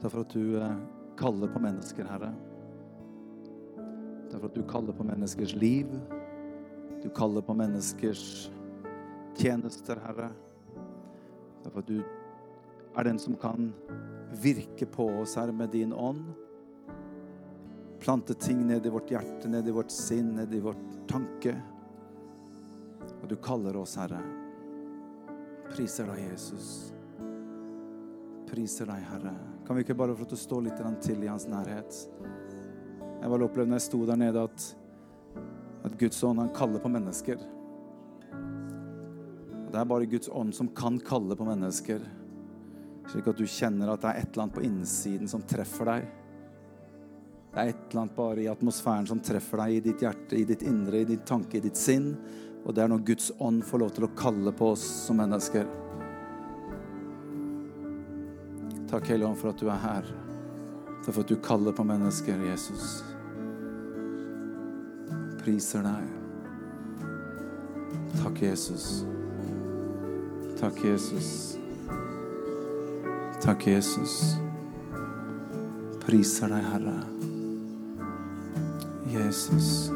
Takk for at du eh, kaller på mennesker, Herre. Takk for at du kaller på menneskers liv. Du kaller på menneskers tjenester, Herre. Takk for at du er den som kan virke på oss, Herre, med din ånd. Plante ting ned i vårt hjerte, ned i vårt sinn, ned i vårt tanke. Og du kaller oss, Herre. Priser deg, Jesus. Priser deg, Herre. Kan vi ikke bare få til å stå litt til i hans nærhet? Jeg bare opplevde når jeg sto der nede, at, at Guds ånd han kaller på mennesker. Det er bare Guds ånd som kan kalle på mennesker. Slik at du kjenner at det er et eller annet på innsiden som treffer deg. Det er et eller annet bare i atmosfæren som treffer deg i ditt hjerte, i ditt indre, i ditt tanke, i ditt sinn. Og det er når Guds ånd får lov til å kalle på oss som mennesker. Takk, Hellige Ånd, for at du er her. Takk for at du kaller på mennesker, Jesus. Priser deg. Takk, Jesus. Takk, Jesus. Takk, Jesus. Priser deg, Herre. Jesus.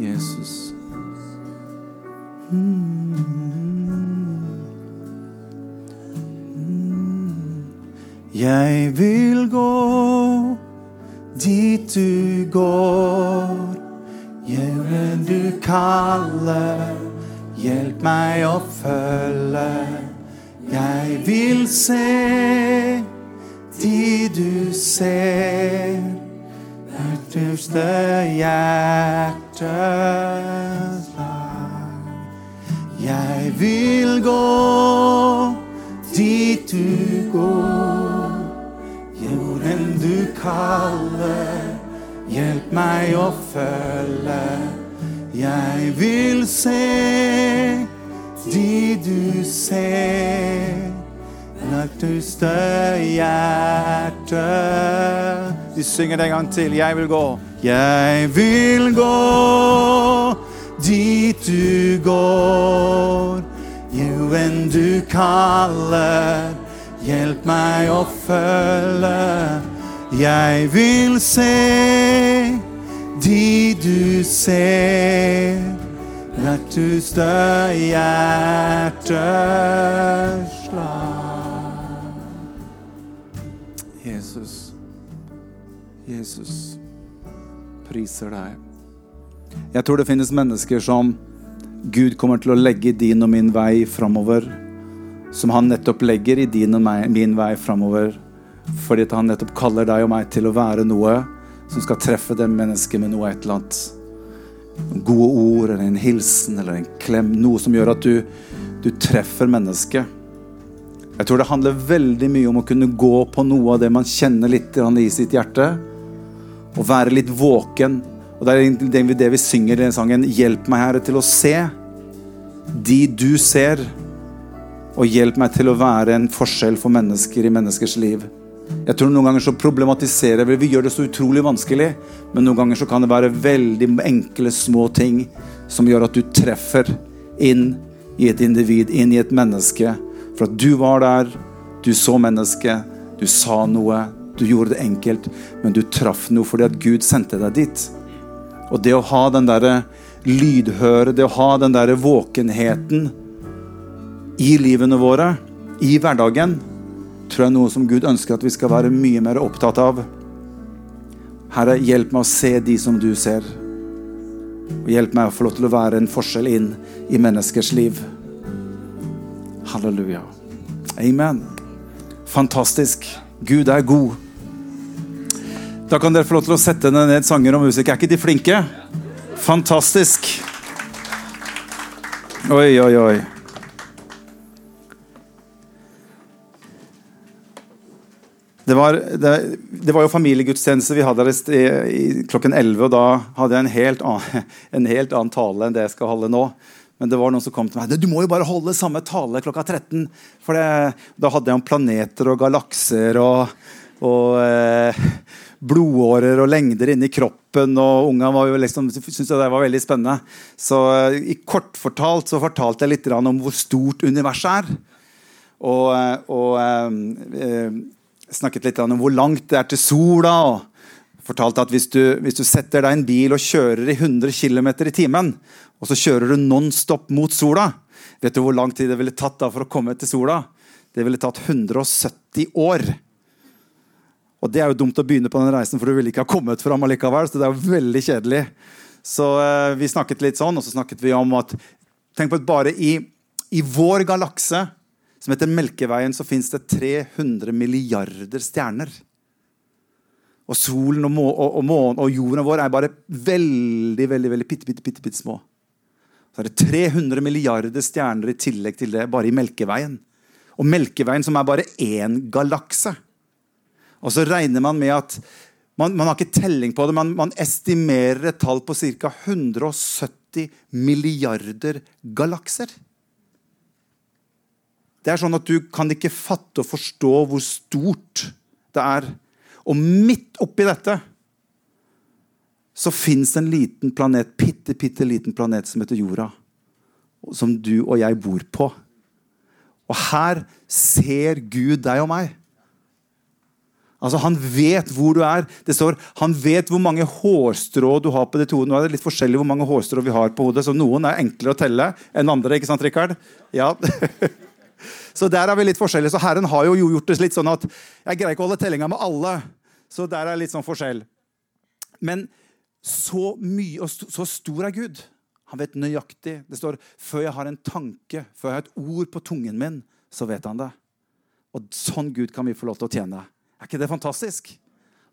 Jesus. Jeg vil gå dit du går, Hjelpen du kaller, hjelp meg å følge. Jeg vil se de du ser, ytterste hjertes du kaller, hjelp meg å følge. Jeg vil se de du ser natteste hjerte. Vi synger det en gang til. Jeg vil gå. Jeg vil gå dit du går. Jo enn du kaller, hjelp meg å følge. Jeg vil se de du ser. Natteste hjerteslag. Jesus, Jesus, priser deg. Jeg tror det finnes mennesker som Gud kommer til å legge din og min vei framover. Som han nettopp legger i din og min vei framover. Fordi han nettopp kaller deg og meg til å være noe som skal treffe det mennesket med noe et eller annet. Gode ord eller en hilsen eller en klem. Noe som gjør at du, du treffer mennesket. Jeg tror det handler veldig mye om å kunne gå på noe av det man kjenner litt i sitt hjerte. Og være litt våken. Og det er det vi synger i den sangen. Hjelp meg, Herre, til å se de du ser. Og hjelp meg til å være en forskjell for mennesker i menneskers liv. Jeg tror Noen ganger så problematiserer vi. Vi gjør det så utrolig vanskelig. Men noen ganger så kan det være veldig enkle, små ting som gjør at du treffer inn i et individ, inn i et menneske. For at du var der, du så mennesket, du sa noe, du gjorde det enkelt. Men du traff noe fordi at Gud sendte deg dit. Og det å ha den derre lydhøre, det å ha den derre våkenheten i livene våre, i hverdagen, tror jeg er noe som Gud ønsker at vi skal være mye mer opptatt av. Herre, hjelp meg å se de som du ser. Og hjelp meg å få lov til å være en forskjell inn i menneskers liv. Halleluja. Amen. Fantastisk. Gud er god. Da kan dere få lov til å sette ned sanger og musikk. Er ikke de flinke? Fantastisk. Oi, oi, oi. Det var, det, det var, jo familiegudstjeneste vi hadde i, klokken 11, og da hadde jeg en helt, annen, en helt, annen, tale enn det jeg skal holde nå. Men det var noen som kom til meg du må jo bare holde samme tale klokka 13. For det, da hadde jeg om planeter og galakser og, og eh, blodårer og lengder inni kroppen. Og unga var jo liksom, syntes det var veldig spennende. Så eh, i kort fortalt så fortalte jeg litt om hvor stort universet er. og, og eh, snakket litt om hvor langt det er til sola. og fortalte at hvis du, hvis du setter deg en bil og kjører i 100 km i timen, og så kjører du non stop mot sola, vet du hvor lang tid det ville tatt da for å komme til sola? Det ville tatt 170 år. Og det er jo dumt å begynne på den reisen, for du ville ikke ha kommet fram allikevel. Så det er jo veldig kjedelig. Så eh, vi snakket litt sånn, og så snakket vi om at Tenk på at bare i, i vår galakse, som heter Melkeveien, så fins det 300 milliarder stjerner. Og solen og, må, og, og månen og jorden vår er bare veldig, veldig, veldig bitte, bitte, bitte, bitte små. Så er det 300 milliarder stjerner i tillegg til det bare i Melkeveien. Og Melkeveien som er bare én galakse. Og så regner man med at man, man har ikke telling på det, men man estimerer et tall på ca. 170 milliarder galakser. Det er sånn at Du kan ikke fatte og forstå hvor stort det er. Og midt oppi dette så fins en liten planet, bitte, bitte liten planet som heter jorda. Som du og jeg bor på. Og her ser Gud deg og meg. Altså, Han vet hvor du er. Det står, Han vet hvor mange hårstrå du har på ditt hode. Nå er det litt forskjellig hvor mange hårstrå vi har på hodet, så noen er enklere å telle enn andre. ikke sant, Rikard? Ja. så der er vi litt forskjellige. Så Herren har jo gjort det litt sånn at jeg greier ikke å holde tellinga med alle. Så der er litt sånn forskjell. Men så mye og så stor er Gud. Han vet nøyaktig. Det står før jeg har en tanke, før jeg har et ord på tungen min, så vet han det. Og sånn Gud kan vi få lov til å tjene. Er ikke det fantastisk?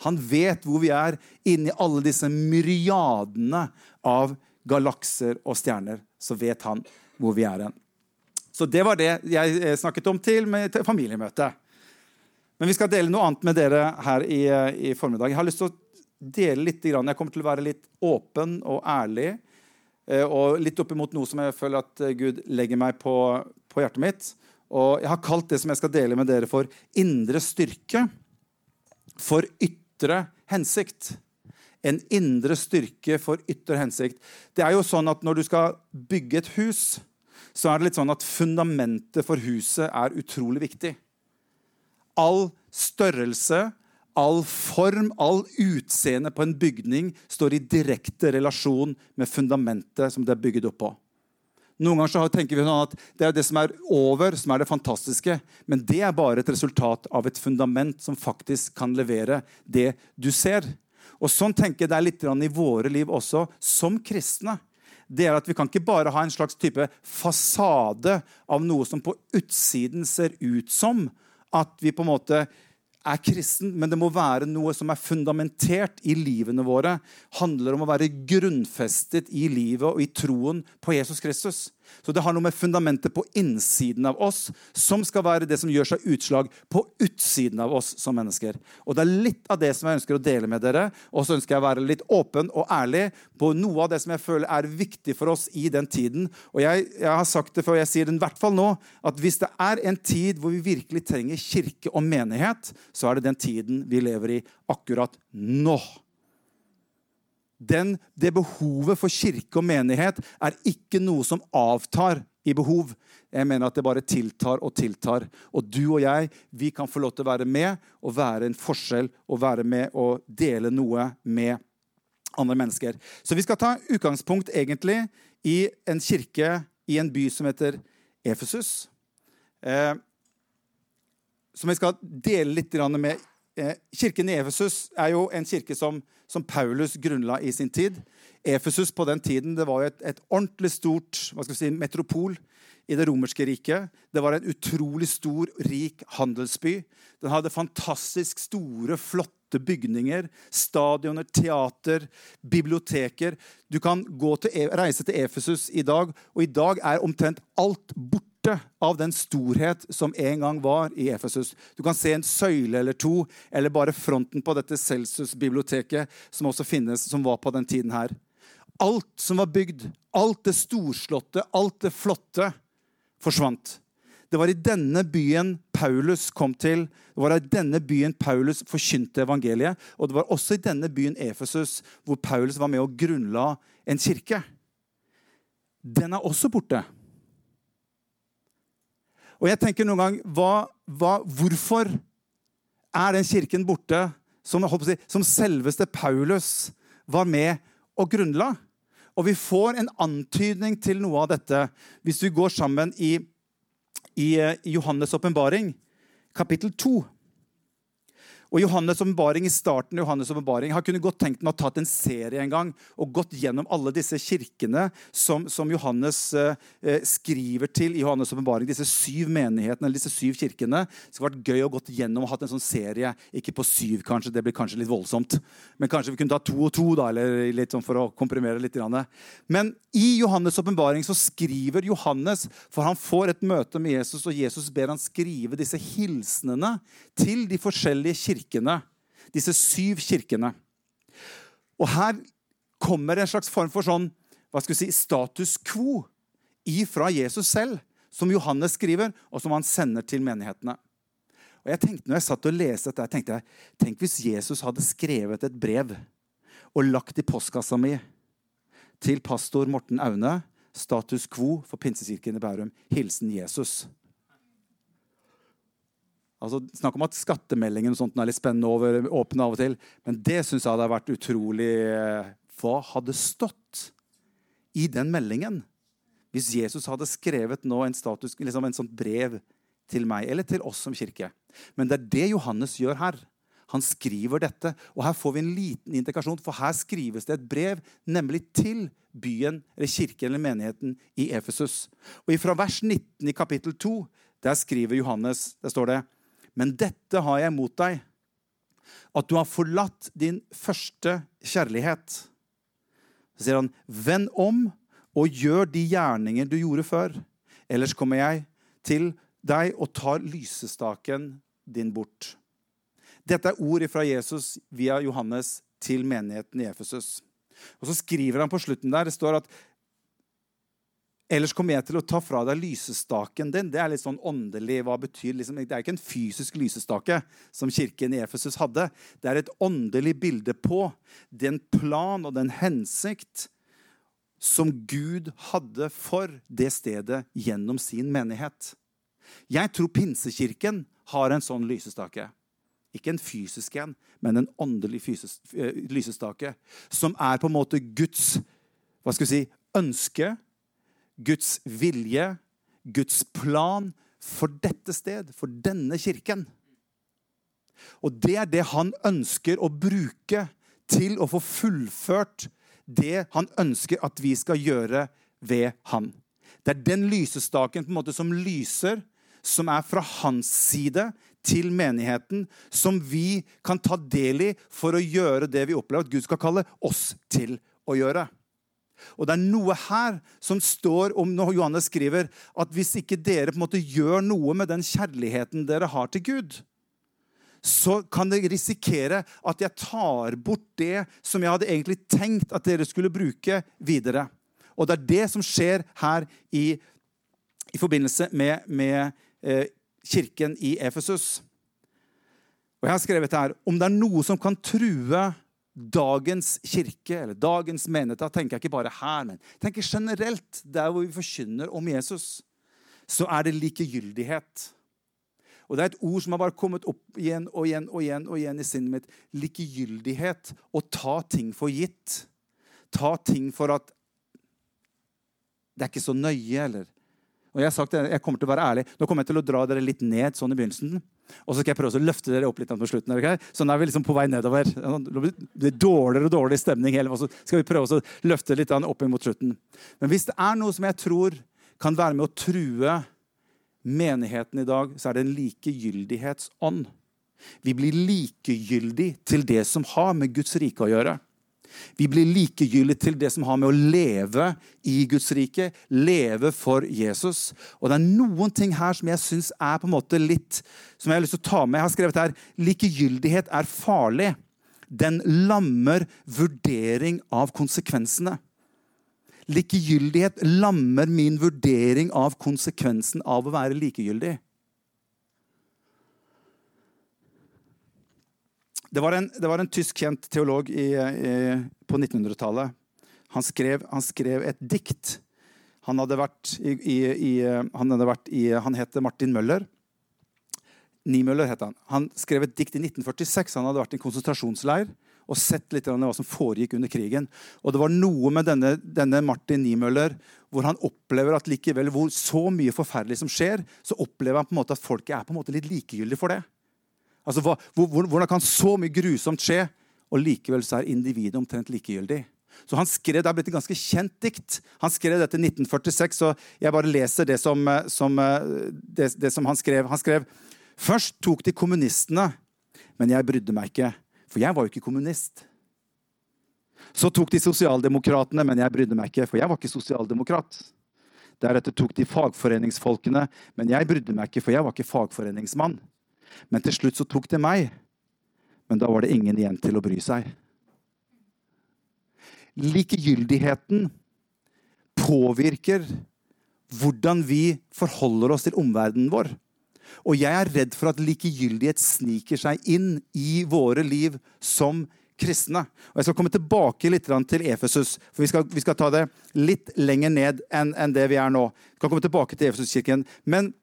Han vet hvor vi er inni alle disse myriadene av galakser og stjerner. Så vet han hvor vi er hen. Så det var det jeg eh, snakket om til, med, familiemøtet. Men vi skal dele noe annet med dere her i, eh, i, formiddag. Jeg har lyst til å dele litt. Jeg kommer til å være litt åpen og ærlig. Eh, og litt opp imot noe som jeg føler at Gud legger meg på, på hjertet mitt. Og jeg har kalt det som jeg skal dele med dere, for indre styrke for ytre hensikt. En indre styrke for ytre hensikt. Det er jo sånn at Når du skal bygge et hus, så er det litt sånn at fundamentet for huset er utrolig viktig. All størrelse, all form, all utseende på en bygning står i direkte relasjon med fundamentet som det er bygget opp på. Noen ganger så tenker vi sånn at det er det som er over, som er det fantastiske. Men det er bare et resultat av et fundament som faktisk kan levere det du ser. Og Sånn tenker jeg det er litt i våre liv også, som kristne. Det er at Vi kan ikke bare ha en slags type fasade av noe som på utsiden ser ut som at vi på en måte er kristen, men det må være noe som er fundamentert i livene våre. handler om å være grunnfestet i livet og i troen på Jesus Kristus. Så det har noe med fundamentet på innsiden av oss som skal være det som gjør seg utslag på utsiden av oss som mennesker. Og Det er litt av det som jeg ønsker å dele med dere. Og så ønsker jeg å være litt åpen og ærlig på noe av det som jeg føler er viktig for oss i den tiden. Og jeg, jeg har sagt det før, jeg sier det i hvert fall nå, at hvis det er en tid hvor vi virkelig trenger kirke og menighet, så er det den tiden vi lever i akkurat nå. Den, det behovet for kirke og menighet er ikke noe som avtar i behov. Jeg mener at det bare tiltar og tiltar. Og du og jeg vi kan få lov til å være med og være en forskjell og være med og dele noe med andre mennesker. Så vi skal ta utgangspunkt egentlig i en kirke i en by som heter Efesus. Eh, som jeg skal dele litt med. Eh, kirken i Efesus er jo en kirke som som Paulus grunnla i sin tid. Efesus på den tiden det var et, et ordentlig stort si, metropol i det romerske riket. Det var en utrolig stor, rik handelsby. Den hadde fantastisk store, flotte bygninger. Stadioner, teater, biblioteker. Du kan til, e, reise til Efesus i dag, og i dag er omtrent alt borte av den storhet som en gang var i Efesus. Du kan se en søyle eller to, eller bare fronten på dette Celsus-biblioteket, som også finnes, som var på den tiden her. Alt som var bygd, alt det storslåtte, alt det flotte, forsvant. Det var i denne byen Paulus kom til. Det var i denne byen Paulus forkynte evangeliet. Og det var også i denne byen Efesus hvor Paulus var med og grunnla en kirke. Den er også borte. Og jeg tenker noen gang hva, hva, Hvorfor er den kirken borte som, si, som selveste Paulus var med og grunnla? Og vi får en antydning til noe av dette hvis vi går sammen i, i, i Johannes' åpenbaring, kapittel 2. Og Johannes' åpenbaring i starten Johannes åpenbaring har kunne godt tenkt meg å tatt en serie en gang og gått gjennom alle disse kirkene som, som Johannes eh, eh skriver til i Johannes' åpenbaring. Disse syv menighetene, eller disse syv kirkene. Det skulle vært gøy å gått gjennom og hatt en sånn serie. Ikke på syv, kanskje, det blir kanskje litt voldsomt. Men kanskje vi kunne ta to og to, da, eller litt sånn for å komprimere litt. Men i Johannes' åpenbaring så skriver Johannes, for han får et møte med Jesus, og Jesus ber han skrive disse hilsenene til de forskjellige kirkene kirkene, disse syv kirkene. Og her kommer en slags form for sånn, hva skal vi si, status quo ifra Jesus selv, som Johannes skriver, og som han sender til menighetene. Og jeg tenkte, når jeg satt og leste dette, tenkte jeg, Tenk hvis Jesus hadde skrevet et brev og lagt i postkassa mi til pastor Morten Aune, status quo for Pinsekirken i Bærum. Hilsen Jesus. Altså, Snakk om at skattemeldingen og sånt er litt spennende over åpne av og til. Men det syns jeg hadde vært utrolig eh, Hva hadde stått i den meldingen hvis Jesus hadde skrevet nå en, status, liksom en sånt brev til meg eller til oss som kirke? Men det er det Johannes gjør her. Han skriver dette, og her får vi en liten indikasjon, for her skrives det et brev, nemlig til byen, eller kirken eller menigheten i Efesus. Og Fra vers 19 i kapittel 2 der skriver Johannes, der står det men dette har jeg mot deg, at du har forlatt din første kjærlighet. Så sier han, vend om og gjør de gjerninger du gjorde før. Ellers kommer jeg til deg og tar lysestaken din bort. Dette er ord fra Jesus via Johannes til menigheten i Efesus. Og så skriver han på slutten der, det står at Ellers kommer jeg til å ta fra deg lysestaken din. Det er litt sånn åndelig. hva betyr liksom, Det er ikke en fysisk lysestake som kirken i Efesus hadde. Det er et åndelig bilde på den plan og den hensikt som Gud hadde for det stedet gjennom sin menighet. Jeg tror Pinsekirken har en sånn lysestake. Ikke en fysisk en, men en åndelig eh, lysestake. Som er på en måte Guds hva skal vi si, ønske Guds vilje, Guds plan for dette sted, for denne kirken. Og det er det han ønsker å bruke til å få fullført det han ønsker at vi skal gjøre ved han. Det er den lysestaken på en måte som lyser, som er fra hans side til menigheten, som vi kan ta del i for å gjøre det vi opplever at Gud skal kalle oss til å gjøre. Og det er noe her som står om når Johannes skriver at hvis ikke dere på en måte gjør noe med den kjærligheten dere har til Gud, så kan dere risikere at jeg tar bort det som jeg hadde egentlig tenkt at dere skulle bruke videre. Og det er det som skjer her i, i forbindelse med, med eh, kirken i Efesus. Og jeg har skrevet her om det er noe som kan true dagens kirke eller dagens menighet, da tenker jeg ikke bare her, men tenker generelt der hvor vi forkynner om Jesus, så er det likegyldighet. Og Det er et ord som har bare kommet opp igjen og igjen og igjen og igjen i sinnet mitt. Likegyldighet. Å ta ting for gitt. Ta ting for at det er ikke så nøye, eller Og Jeg har sagt det, jeg kommer til å være ærlig. Nå kommer jeg til å dra dere litt ned sånn i begynnelsen. Og så skal jeg prøve å løfte dere opp litt på slutten. Okay? Så nå er vi liksom på vei nedover. Det blir dårligere og dårligere stemning. Og så skal vi prøve å løfte litt opp mot slutten. Men hvis det er noe som jeg tror kan være med å true menigheten i dag, så er det en likegyldighetsånd. Vi blir likegyldig til det som har med Guds rike å gjøre. Vi blir likegyldige til det som har med å leve i Guds rike, leve for Jesus. Og det er noen ting her som jeg syns er på en måte litt Som jeg har lyst til å ta med. Jeg har skrevet her likegyldighet er farlig. Den lammer vurdering av konsekvensene. Likegyldighet lammer min vurdering av konsekvensen av å være likegyldig. Det var en, det var en tysk kjent teolog i, i, på 1900-tallet. Han, han, skrev et dikt. Han hadde vært i, i, han, hadde vært han heter Martin Møller. Niemøller het han. Han skrev et dikt i 1946. Han hadde vært i en konsentrasjonsleir og sett litt hva som foregikk under krigen. Og det var noe med denne, denne Martin Niemøller hvor han opplever at likevel hvor så mye forferdelig som skjer, så opplever han på en måte at folket er på en måte litt likegyldig for det. Altså, hva, hvor, Hvordan kan så mye grusomt skje, og likevel så er individet omtrent likegyldig? Så han skrev, Det har blitt et ganske kjent dikt. Han skrev dette i 1946, og jeg bare leser det som, som, det, det som han skrev. Han skrev Først tok de kommunistene, men jeg brydde meg ikke. For jeg var jo ikke kommunist. Så tok de sosialdemokratene, men jeg brydde meg ikke, for jeg var ikke sosialdemokrat. Deretter tok de fagforeningsfolkene, men jeg brydde meg ikke, for jeg var ikke fagforeningsmann. Men til slutt så tok det meg. Men da var det ingen igjen til å bry seg. Likegyldigheten påvirker hvordan vi forholder oss til omverdenen vår. Og jeg er redd for at likegyldighet sniker seg inn i våre liv som kristne. Og Jeg skal komme tilbake litt til Efesus, for vi skal, vi skal ta det litt lenger ned enn, enn det vi er nå. Vi kan komme tilbake til Efesuskirken. Men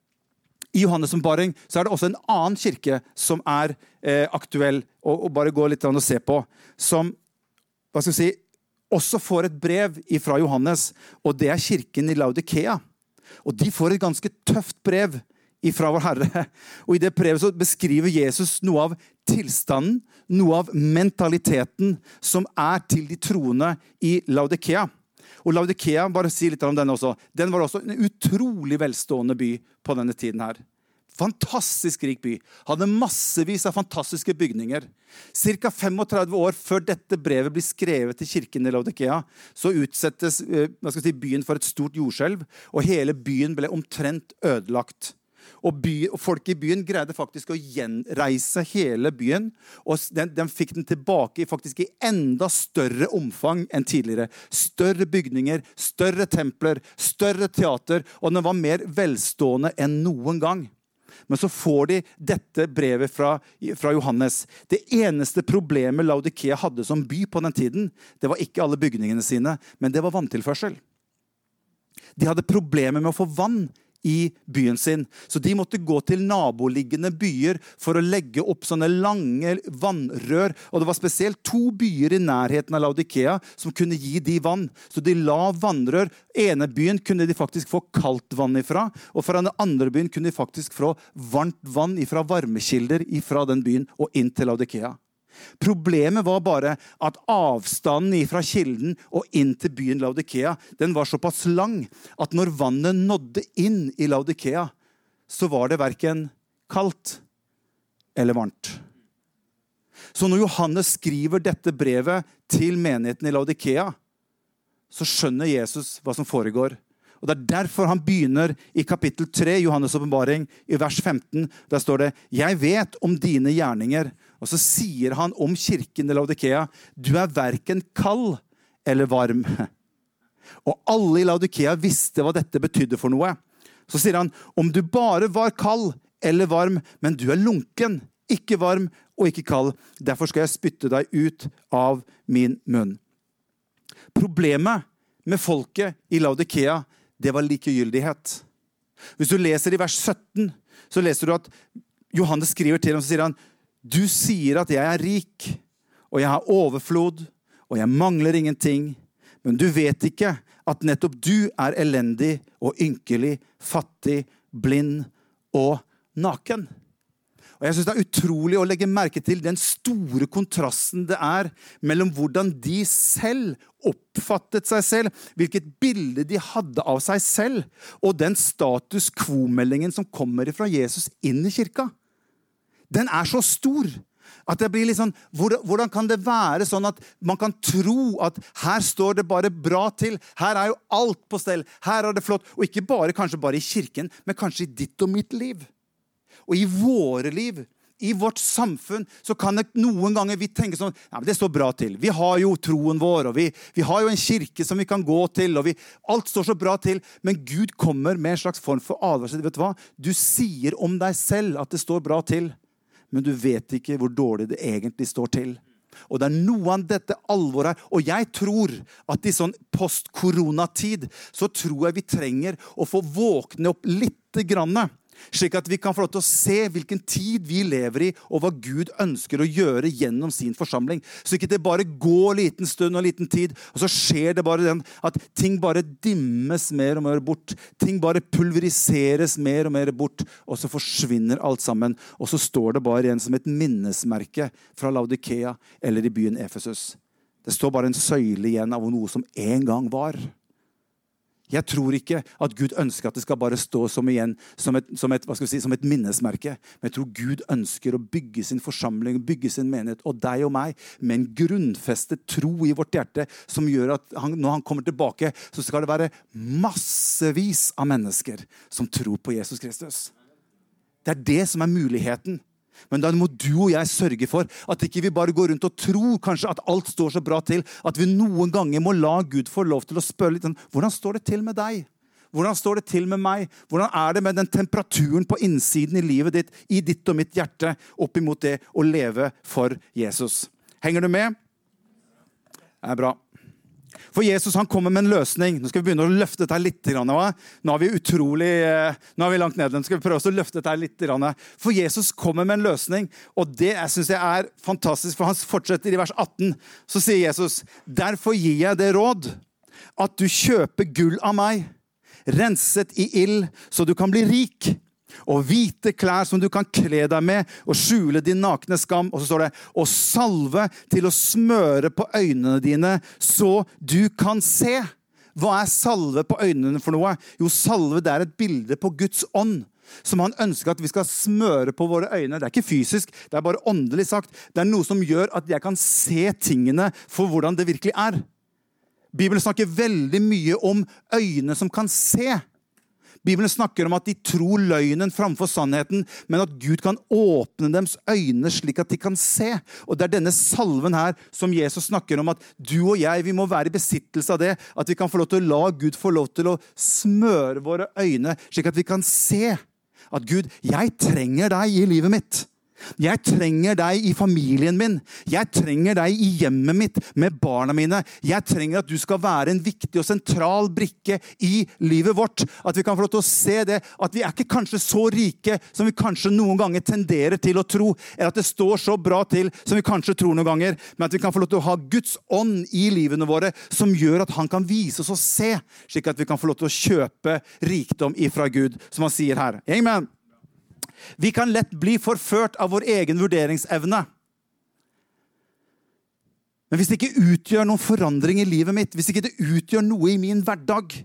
i Johannes' ombaring så er det også en annen kirke som er eh, aktuell, og, og, bare gå litt og se på. Som hva skal vi si, også får et brev fra Johannes, og det er kirken i Laudikea. Og de får et ganske tøft brev ifra vår Herre. Og I det brevet så beskriver Jesus noe av tilstanden, noe av mentaliteten, som er til de troende i Laudikea. Og Laudikea, bare si litt om denne også, den var også en utrolig velstående by på denne tiden. her. Fantastisk rik by. Hadde massevis av fantastiske bygninger. Ca. 35 år før dette brevet blir skrevet til kirken i Laudikea, så utsettes eh, si, byen for et stort jordskjelv, og hele byen ble omtrent ødelagt. Og, by, og Folk i byen greide faktisk å gjenreise hele byen. og Den, den fikk den tilbake faktisk i enda større omfang enn tidligere. Større bygninger, større templer, større teater. Og den var mer velstående enn noen gang. Men så får de dette brevet fra, fra, Johannes. Det eneste problemet Laudikea hadde som by på den tiden, det var ikke alle bygningene sine, men det var vanntilførsel. De hadde problemer med å få vann i byen sin. Så de måtte gå til naboliggende byer for å legge opp sånne lange vannrør. Og det var spesielt to byer i nærheten av Laudikea som kunne gi de vann. Så de la vannrør. ene byen kunne de faktisk få kaldt vann ifra, og fra den andre byen kunne de faktisk få varmt vann ifra varmekilder ifra den byen og inn til Laudikea. Problemet var bare at avstanden fra kilden og inn til byen Laudikea den var såpass lang at når vannet nådde inn i Laudikea, så var det verken kaldt eller varmt. Så når Johannes skriver dette brevet til menigheten i Laudikea, så skjønner Jesus hva som foregår. Og Det er derfor han begynner i kapittel 3, Johannes' åpenbaring, i vers 15. Der står det 'Jeg vet om dine gjerninger'. Og så sier han om kirken i Laudikea 'Du er verken kald eller varm'. Og alle i Laudikea visste hva dette betydde for noe. Så sier han 'Om du bare var kald eller varm, men du er lunken, ikke varm og ikke kald', derfor skal jeg spytte deg ut av min munn'. Problemet med folket i Laudikea det var likegyldighet. Hvis du leser i vers 17, så leser du at Johannes skriver til ham så sier han, du sier at jeg er rik, og jeg har overflod, og jeg mangler ingenting. Men du vet ikke at nettopp du er elendig og ynkelig, fattig, blind og naken. Og jeg synes Det er utrolig å legge merke til den store kontrasten det er mellom hvordan de selv oppfattet seg selv, hvilket bilde de hadde av seg selv, og den status quo-meldingen som kommer fra Jesus inn i kirka. Den er så stor. At det blir litt sånn, Hvordan kan det være sånn at man kan tro at her står det bare bra til? Her er jo alt på stell. Her er det flott. Og ikke bare kanskje bare i kirken, men kanskje i ditt og mitt liv. Og i våre liv, i vårt samfunn, så kan det noen ganger vi tenke sånn ja, men Det står bra til. Vi har jo troen vår, og vi, vi har jo en kirke som vi kan gå til. og vi, Alt står så bra til. Men Gud kommer med en slags form for advarsel. Vet Du hva? Du sier om deg selv at det står bra til, men du vet ikke hvor dårlig det egentlig står til. Og det er noe av dette alvoret her. Og jeg tror at i sånn post-koronatid så tror jeg vi trenger å få våkne opp lite grann. Slik at vi kan få lov til å se hvilken tid vi lever i, og hva Gud ønsker å gjøre gjennom sin forsamling. Så ikke det bare går en liten stund og en liten tid, og så skjer det bare den at ting bare dimmes mer og mer bort. Ting bare pulveriseres mer og mer bort, og så forsvinner alt sammen. Og så står det bare igjen som et minnesmerke fra Laudikea eller i byen Efesus. Det står bare en søyle igjen av noe som en gang var. Jeg tror ikke at Gud ønsker at det skal bare stå som, igjen, som, et, som, et, si, som et, minnesmerke. Men jeg tror Gud ønsker å bygge sin forsamling, bygge sin menighet og deg og meg med en grunnfestet tro i vårt hjerte som gjør at han, når han kommer tilbake, så skal det være massevis av mennesker som tror på Jesus Kristus. Det er det som er muligheten. Men da må du og jeg sørge for at ikke vi bare går rundt og tror kanskje at alt står så bra til, at vi noen ganger må la Gud få lov til å spørre litt sånn Hvordan står det til med deg? Hvordan står det til med meg? Hvordan er det med den temperaturen på innsiden i livet ditt, i ditt og mitt hjerte, opp imot det å leve for Jesus? Henger du med? Det er bra. For Jesus han kommer med en løsning. Nå skal vi begynne å løfte dette litt. Nå er vi utrolig, eh, nå er vi langt nede. Nå skal vi prøve å løfte dette litt. For Jesus kommer med en løsning, og det syns jeg er fantastisk. For han fortsetter i vers 18. Så sier Jesus, derfor gir jeg det råd at du kjøper gull av meg, renset i ild, så du kan bli rik og hvite klær som du kan kle deg med, og skjule din nakne skam. Og så står det og salve til å smøre på øynene dine, så du kan se. Hva er salve på øynene for noe? Jo, salve det er et bilde på Guds ånd. Som han ønsker at vi skal smøre på våre øyne. Det er ikke fysisk, det er bare åndelig sagt. Det er noe som gjør at jeg kan se tingene for hvordan det virkelig er. Bibelen snakker veldig mye om øyne som kan se. Bibelen snakker om at de tror løgnen framfor sannheten, men at Gud kan åpne deres øyne slik at de kan se. Og Det er denne salven her som Jesus snakker om, at du og jeg vi må være i besittelse av det. At vi kan få lov til å la Gud få lov til å smøre våre øyne, slik at vi kan se at Gud, jeg trenger deg i livet mitt. Jeg trenger deg i familien min. Jeg trenger deg i hjemmet mitt med barna mine. Jeg trenger at du skal være en viktig og sentral brikke i livet vårt. At vi kan få lov til å se det. At vi er ikke kanskje så rike som vi kanskje noen ganger tenderer til å tro. Eller at det står så bra til som vi kanskje tror noen ganger. Men at vi kan få lov til å ha Guds ånd i livene våre som gjør at han kan vise oss å se. Slik at vi kan få lov til å kjøpe rikdom ifra Gud, som han sier her. Amen. Vi kan lett bli forført av vår egen vurderingsevne. Men hvis det ikke utgjør noen forandring i livet mitt, hvis ikke det utgjør noe i min hverdag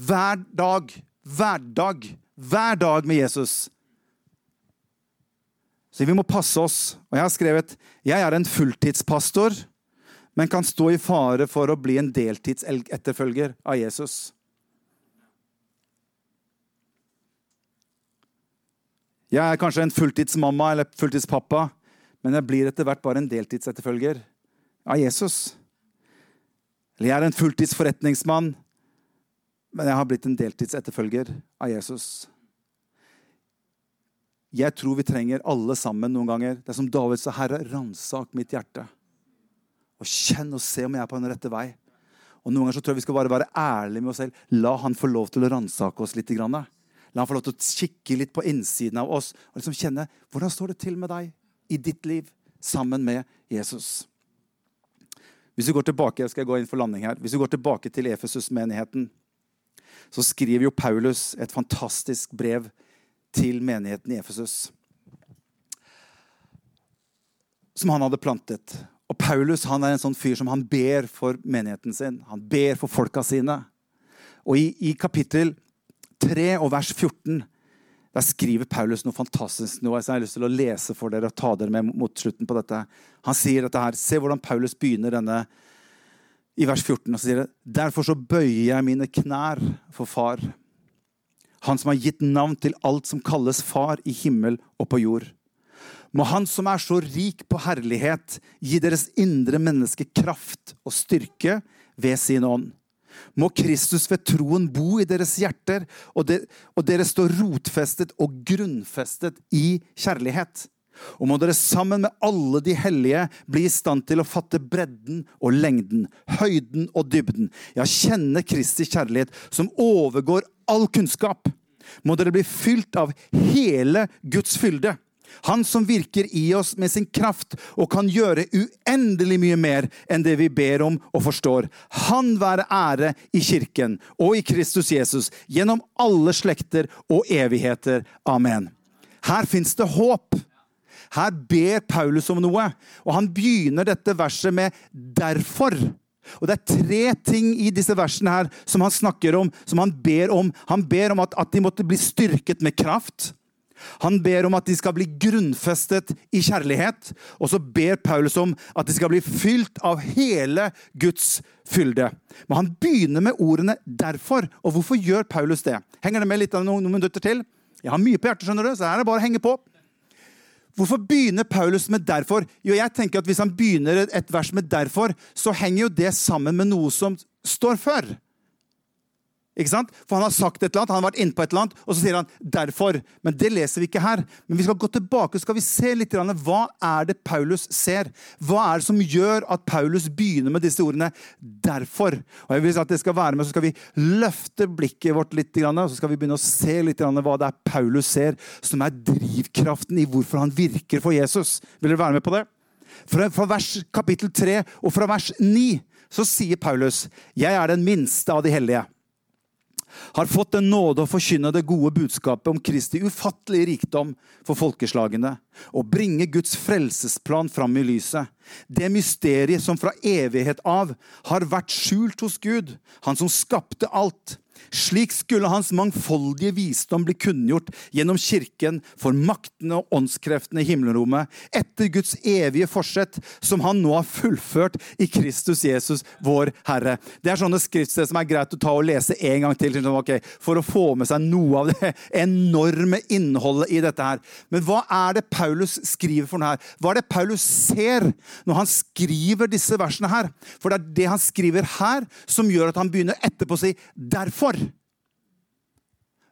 Hver dag, hver dag, hver dag med Jesus Så vi må passe oss. Og jeg har skrevet jeg er en fulltidspastor, men kan stå i fare for å bli en deltidsetterfølger av Jesus. Jeg er kanskje en fulltidsmamma eller fulltidspappa, men jeg blir etter hvert bare en deltidsetterfølger av Jesus. Eller jeg er en fulltidsforretningsmann, men jeg har blitt en deltidsetterfølger av Jesus. Jeg tror vi trenger alle sammen noen ganger. Det er som David sa, Herre, ransak mitt hjerte. Og kjenn og se om jeg er på den rette vei. Og Noen ganger så tror jeg vi skal bare være ærlige med oss selv. La han få lov til å ransake oss litt. Grann. La han få lov til å kikke litt på innsiden av oss og liksom kjenne hvordan står det til med deg i ditt liv sammen med Jesus. Hvis vi går tilbake jeg skal gå inn for landing her, hvis vi går tilbake til Efesus-menigheten, så skriver jo Paulus et fantastisk brev til menigheten i Efesus. Som han hadde plantet. Og Paulus han er en sånn fyr som han ber for menigheten sin. Han ber for folka sine. Og i, i kapittel 3 og vers 14 der skriver Paulus noe fantastisk noe, som jeg har lyst til å lese for dere og ta dere med mot slutten på dette. Han sier dette her. Se hvordan Paulus begynner denne i vers 14. og så sier det, Derfor så bøyer jeg mine knær for Far, Han som har gitt navn til alt som kalles Far i himmel og på jord. Må Han som er så rik på herlighet, gi deres indre menneske kraft og styrke ved sin ånd må Kristus ved troen bo i deres hjerter, og, de, og dere står rotfestet og grunnfestet i kjærlighet. Og må dere sammen med alle de hellige bli i stand til å fatte bredden og lengden, høyden og dybden. Ja, kjenne Kristi kjærlighet, som overgår all kunnskap. Må dere bli fylt av hele Guds fylde. Han som virker i oss med sin kraft og kan gjøre uendelig mye mer enn det vi ber om og forstår. Han være ære i kirken og i Kristus Jesus gjennom alle slekter og evigheter. Amen. Her fins det håp. Her ber Paulus om noe, og han begynner dette verset med 'derfor'. Og Det er tre ting i disse versene her som han snakker om, som han ber om. Han ber om at, at de måtte bli styrket med kraft. Han ber om at de skal bli grunnfestet i kjærlighet. Og så ber Paulus om at de skal bli fylt av hele Guds fylde. Men han begynner med ordene 'derfor'. Og hvorfor gjør Paulus det? Henger det med litt av noen, minutter til? Jeg har mye på hjertet, skjønner du, så her er det bare å henge på. Hvorfor begynner Paulus med 'derfor'? Jo, jeg tenker at Hvis han begynner et vers med 'derfor', så henger jo det sammen med noe som står før. Ikke sant? For han har sagt et eller annet, han har vært inne på et eller annet, og så sier han 'derfor'. Men det leser vi ikke her. Men vi skal gå tilbake og skal vi se litt hva er det Paulus ser. Hva er det som gjør at Paulus begynner med disse ordene 'derfor'? Og jeg vil at det skal være med, Så skal vi løfte blikket vårt litt, og så skal vi begynne å se litt hva det er Paulus ser, som er drivkraften i hvorfor han virker for Jesus. Vil dere være med på det? Fra, fra vers kapittel 3 og fra vers 9 så sier Paulus 'Jeg er den minste av de hellige' har fått den nåde å forkynne det gode budskapet om Kristi ufattelige rikdom for folkeslagene, og bringe Guds frelsesplan fram i lyset. Det mysteriet som fra evighet av har vært skjult hos Gud, han som skapte alt. Slik skulle hans mangfoldige visdom bli kunngjort gjennom kirken for maktene og åndskreftene i himmelrommet, etter Guds evige forsett, som han nå har fullført i Kristus Jesus, vår Herre. Det er sånne skriftsteder som er greit å ta og lese en gang til, okay, for å få med seg noe av det enorme innholdet i dette her. Men hva er det Paulus skriver for noe her? Hva er det Paulus ser når han skriver disse versene her? For det er det han skriver her, som gjør at han begynner etterpå å si 'derfor'. amor.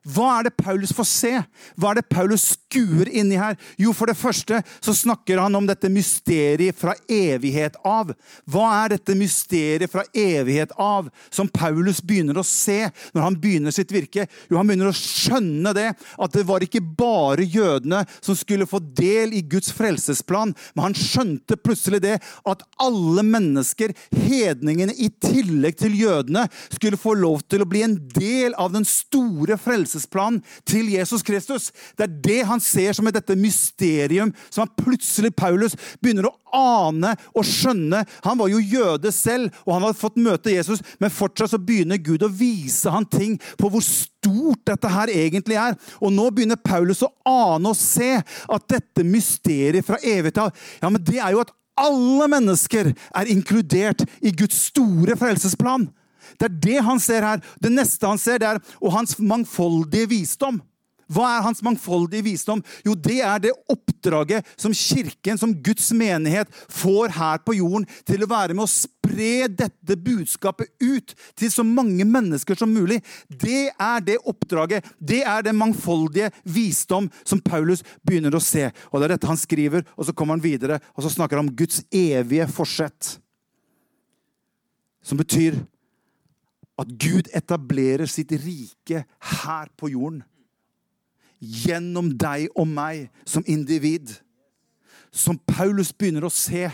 Hva er det Paulus får se? Hva er det Paulus skuer inni her? Jo, for det første så snakker han om dette mysteriet fra evighet av. Hva er dette mysteriet fra evighet av som Paulus begynner å se når han begynner sitt virke? Jo, han begynner å skjønne det, at det var ikke bare jødene som skulle få del i Guds frelsesplan, men han skjønte plutselig det at alle mennesker, hedningene i tillegg til jødene, skulle få lov til å bli en del av den store frelsesplanen frelsesplan til Jesus Kristus. Det er det han ser som dette mysterium som han plutselig, Paulus, begynner å ane og skjønne. Han var jo jøde selv, og han hadde fått møte Jesus, men fortsatt så begynner Gud å vise han ting på hvor stort dette her egentlig er. Og nå begynner Paulus å ane og se at dette mysteriet fra evighet av ja, men det er jo at alle mennesker er inkludert i Guds store frelsesplan. Det er det han ser her. Det neste han ser, det er og hans mangfoldige visdom. Hva er hans mangfoldige visdom? Jo, det er det oppdraget som kirken, som Guds menighet, får her på jorden til å være med å spre dette budskapet ut til så mange mennesker som mulig. Det er det oppdraget, det er den mangfoldige visdom som Paulus begynner å se. Og Det er dette han skriver, og så kommer han videre og så snakker han om Guds evige forsett. Som betyr at Gud etablerer sitt rike her på jorden. Gjennom deg og meg som individ. Som Paulus begynner å se.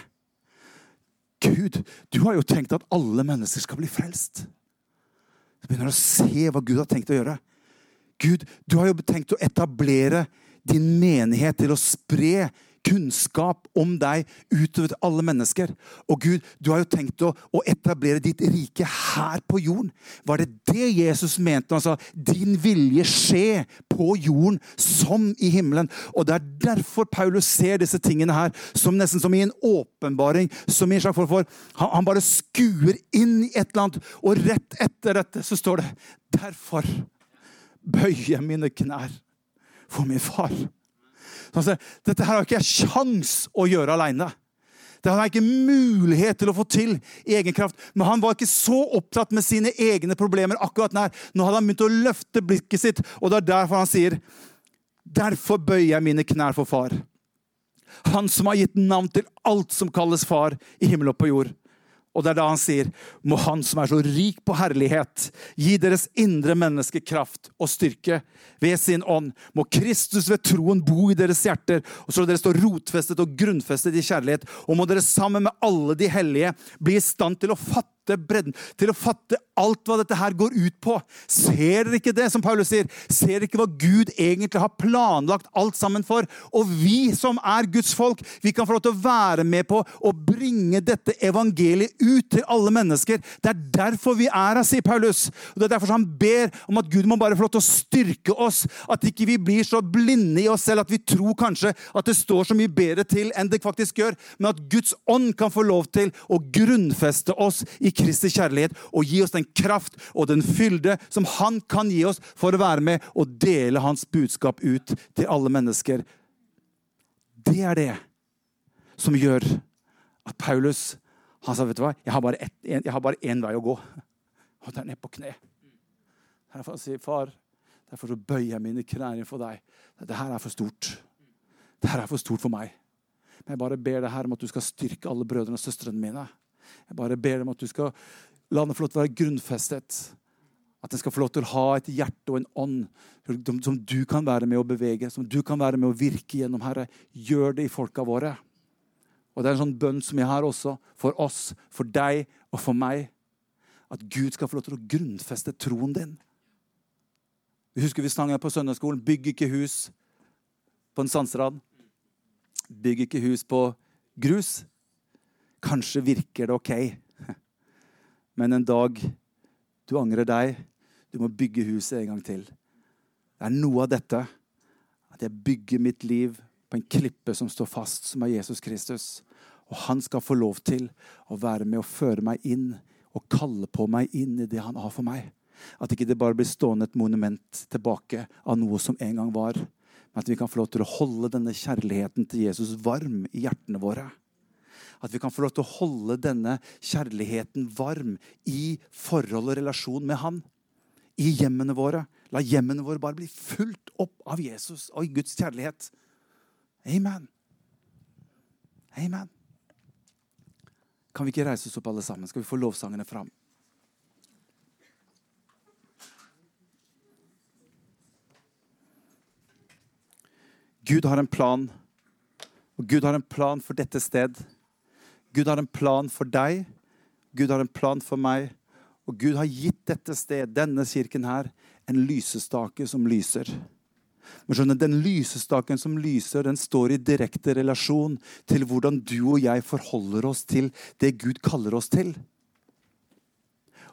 Gud, du har jo tenkt at alle mennesker skal bli frelst. Du begynner å se hva Gud har tenkt å gjøre. Gud, du har jo tenkt å etablere din menighet til å spre kunnskap om deg utover alle mennesker. Og Gud, du har jo tenkt å, å, etablere ditt rike her på jorden. Var det det Jesus mente når han sa 'din vilje skje på jorden som i himmelen'? Og Det er derfor Paulus ser disse tingene her som nesten som i en åpenbaring. som i en slags for, han, han bare skuer inn i et eller annet, og rett etter dette så står det 'Derfor bøyer jeg mine knær for min far'. Altså, dette her har ikke jeg sjans å gjøre aleine. Det hadde jeg ikke mulighet til å få til i egen kraft. Men han var ikke så opptatt med sine egne problemer akkurat nær. Nå hadde han begynt å løfte blikket sitt, og det er derfor han sier Derfor bøyer jeg mine knær for far. Han som har gitt navn til alt som kalles far i himmel og på jord. Og det er da han sier, må Han som er så rik på herlighet, gi deres indre menneske kraft og styrke ved sin ånd. Må Kristus ved troen bo i deres hjerter, og så dere står rotfestet og grunnfestet i kjærlighet. Og må dere sammen med alle de hellige bli i stand til å fatte bredden, til å fatte alt hva dette her går ut på. Ser dere ikke det, som Paulus sier? Ser dere ikke hva Gud egentlig har planlagt alt sammen for? Og vi som er Guds folk, vi kan få lov til å være med på å bringe dette evangeliet ut til alle mennesker. Det er derfor vi er her, sier Paulus. Og Det er derfor han ber om at Gud må bare få lov til å styrke oss. At ikke vi blir så blinde i oss selv at vi tror kanskje at det står så mye bedre til enn det faktisk gjør, men at Guds ånd kan få lov til å grunnfeste oss i Kristi kjærlighet og gi oss den kraft og den fylde som Han kan gi oss for å være med og dele Hans budskap ut til alle mennesker. Det er det som gjør at Paulus han sa vet du hva, jeg har bare, ett, én vei å gå, og det er ned på kne. Derfor sier far, derfor så bøyer jeg mine knær for deg. Dette her er for stort. Dette her er for stort for meg. Men jeg bare ber deg her om at du skal styrke alle brødrene og søstrene mine. Jeg bare ber dem at du skal la den få lov til å være grunnfestet. At den skal få lov til å ha et hjerte og en ånd som du kan være med å bevege, som du kan være med å virke gjennom, Herre. Gjør det i folka våre. Og det er en sånn bønn som jeg har også, for oss, for deg og for meg. At Gud skal få lov til å grunnfeste troen din. Vi husker vi sang her på søndagsskolen 'Bygg ikke hus på en sandstrand'. Bygg ikke hus på grus. Kanskje virker det ok, men en dag du angrer deg, du må bygge huset en gang til. Det er noe av dette at jeg bygger mitt liv på en klippe som står fast, som er Jesus Kristus. Og han skal få lov til å være med og føre meg inn og kalle på meg inn i det han har for meg. At ikke det bare blir stående et monument tilbake av noe som en gang var. Men at vi kan få lov til å holde denne kjærligheten til Jesus varm i hjertene våre. At vi kan få lov til å holde denne kjærligheten varm i forhold og relasjon med Han. I hjemmene våre. La hjemmene våre bare bli fulgt opp av Jesus og i Guds kjærlighet. Amen. Amen. Kan vi ikke reise oss opp alle sammen? Skal vi få lovsangene fram? Gud har en plan. Og Gud har en plan for dette sted. Gud har en plan for deg. Gud har en plan for meg. Og Gud har gitt dette sted, denne kirken her, en lysestake som lyser. Men skjønner, Den lysestaken som lyser, den står i direkte relasjon til hvordan du og jeg forholder oss til det Gud kaller oss til.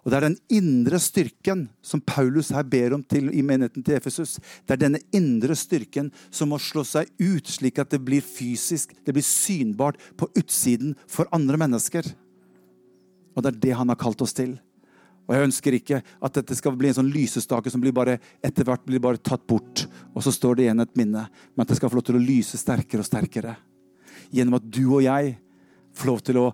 Og Det er den indre styrken som Paulus her ber om til, i menigheten til Efesus. Det er denne indre styrken som må slå seg ut, slik at det blir fysisk, det blir synbart på utsiden for andre mennesker. Og det er det han har kalt oss til. Og Jeg ønsker ikke at dette skal bli en sånn lysestake som bare, etter hvert blir bare tatt bort, og så står det igjen et minne. Men at det skal få lov til å lyse sterkere og sterkere. Gjennom at du og jeg får lov til å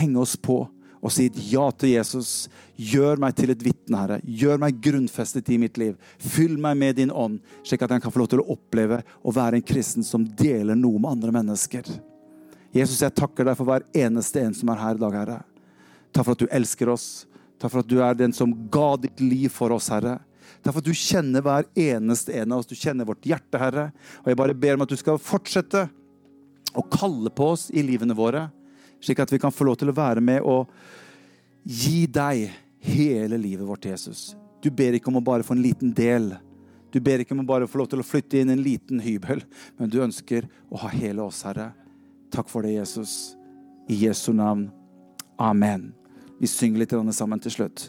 henge oss på og si ja til Jesus. Gjør meg til et vitne, Herre. Gjør meg grunnfestet i mitt liv. Fyll meg med din ånd, slik at jeg kan få lov til å oppleve å være en kristen som deler noe med andre mennesker. Jesus, jeg takker deg for hver eneste en som er her i dag, Herre. Takk for at du elsker oss. Takk for at du er den som ga ditt liv for oss, Herre. Takk for at du kjenner hver eneste en av oss. Du kjenner vårt hjerte, Herre. Og jeg bare ber om at du skal fortsette å kalle på oss i livene våre, slik at vi kan få lov til å være med og gi deg hele livet vårt, Jesus. Du ber ikke om å bare få en liten del. Du ber ikke om å bare få lov til å flytte inn en liten hybel, men du ønsker å ha hele oss, Herre. Takk for det, Jesus. I Jesu navn. Amen. Vi synger litt sammen til slutt.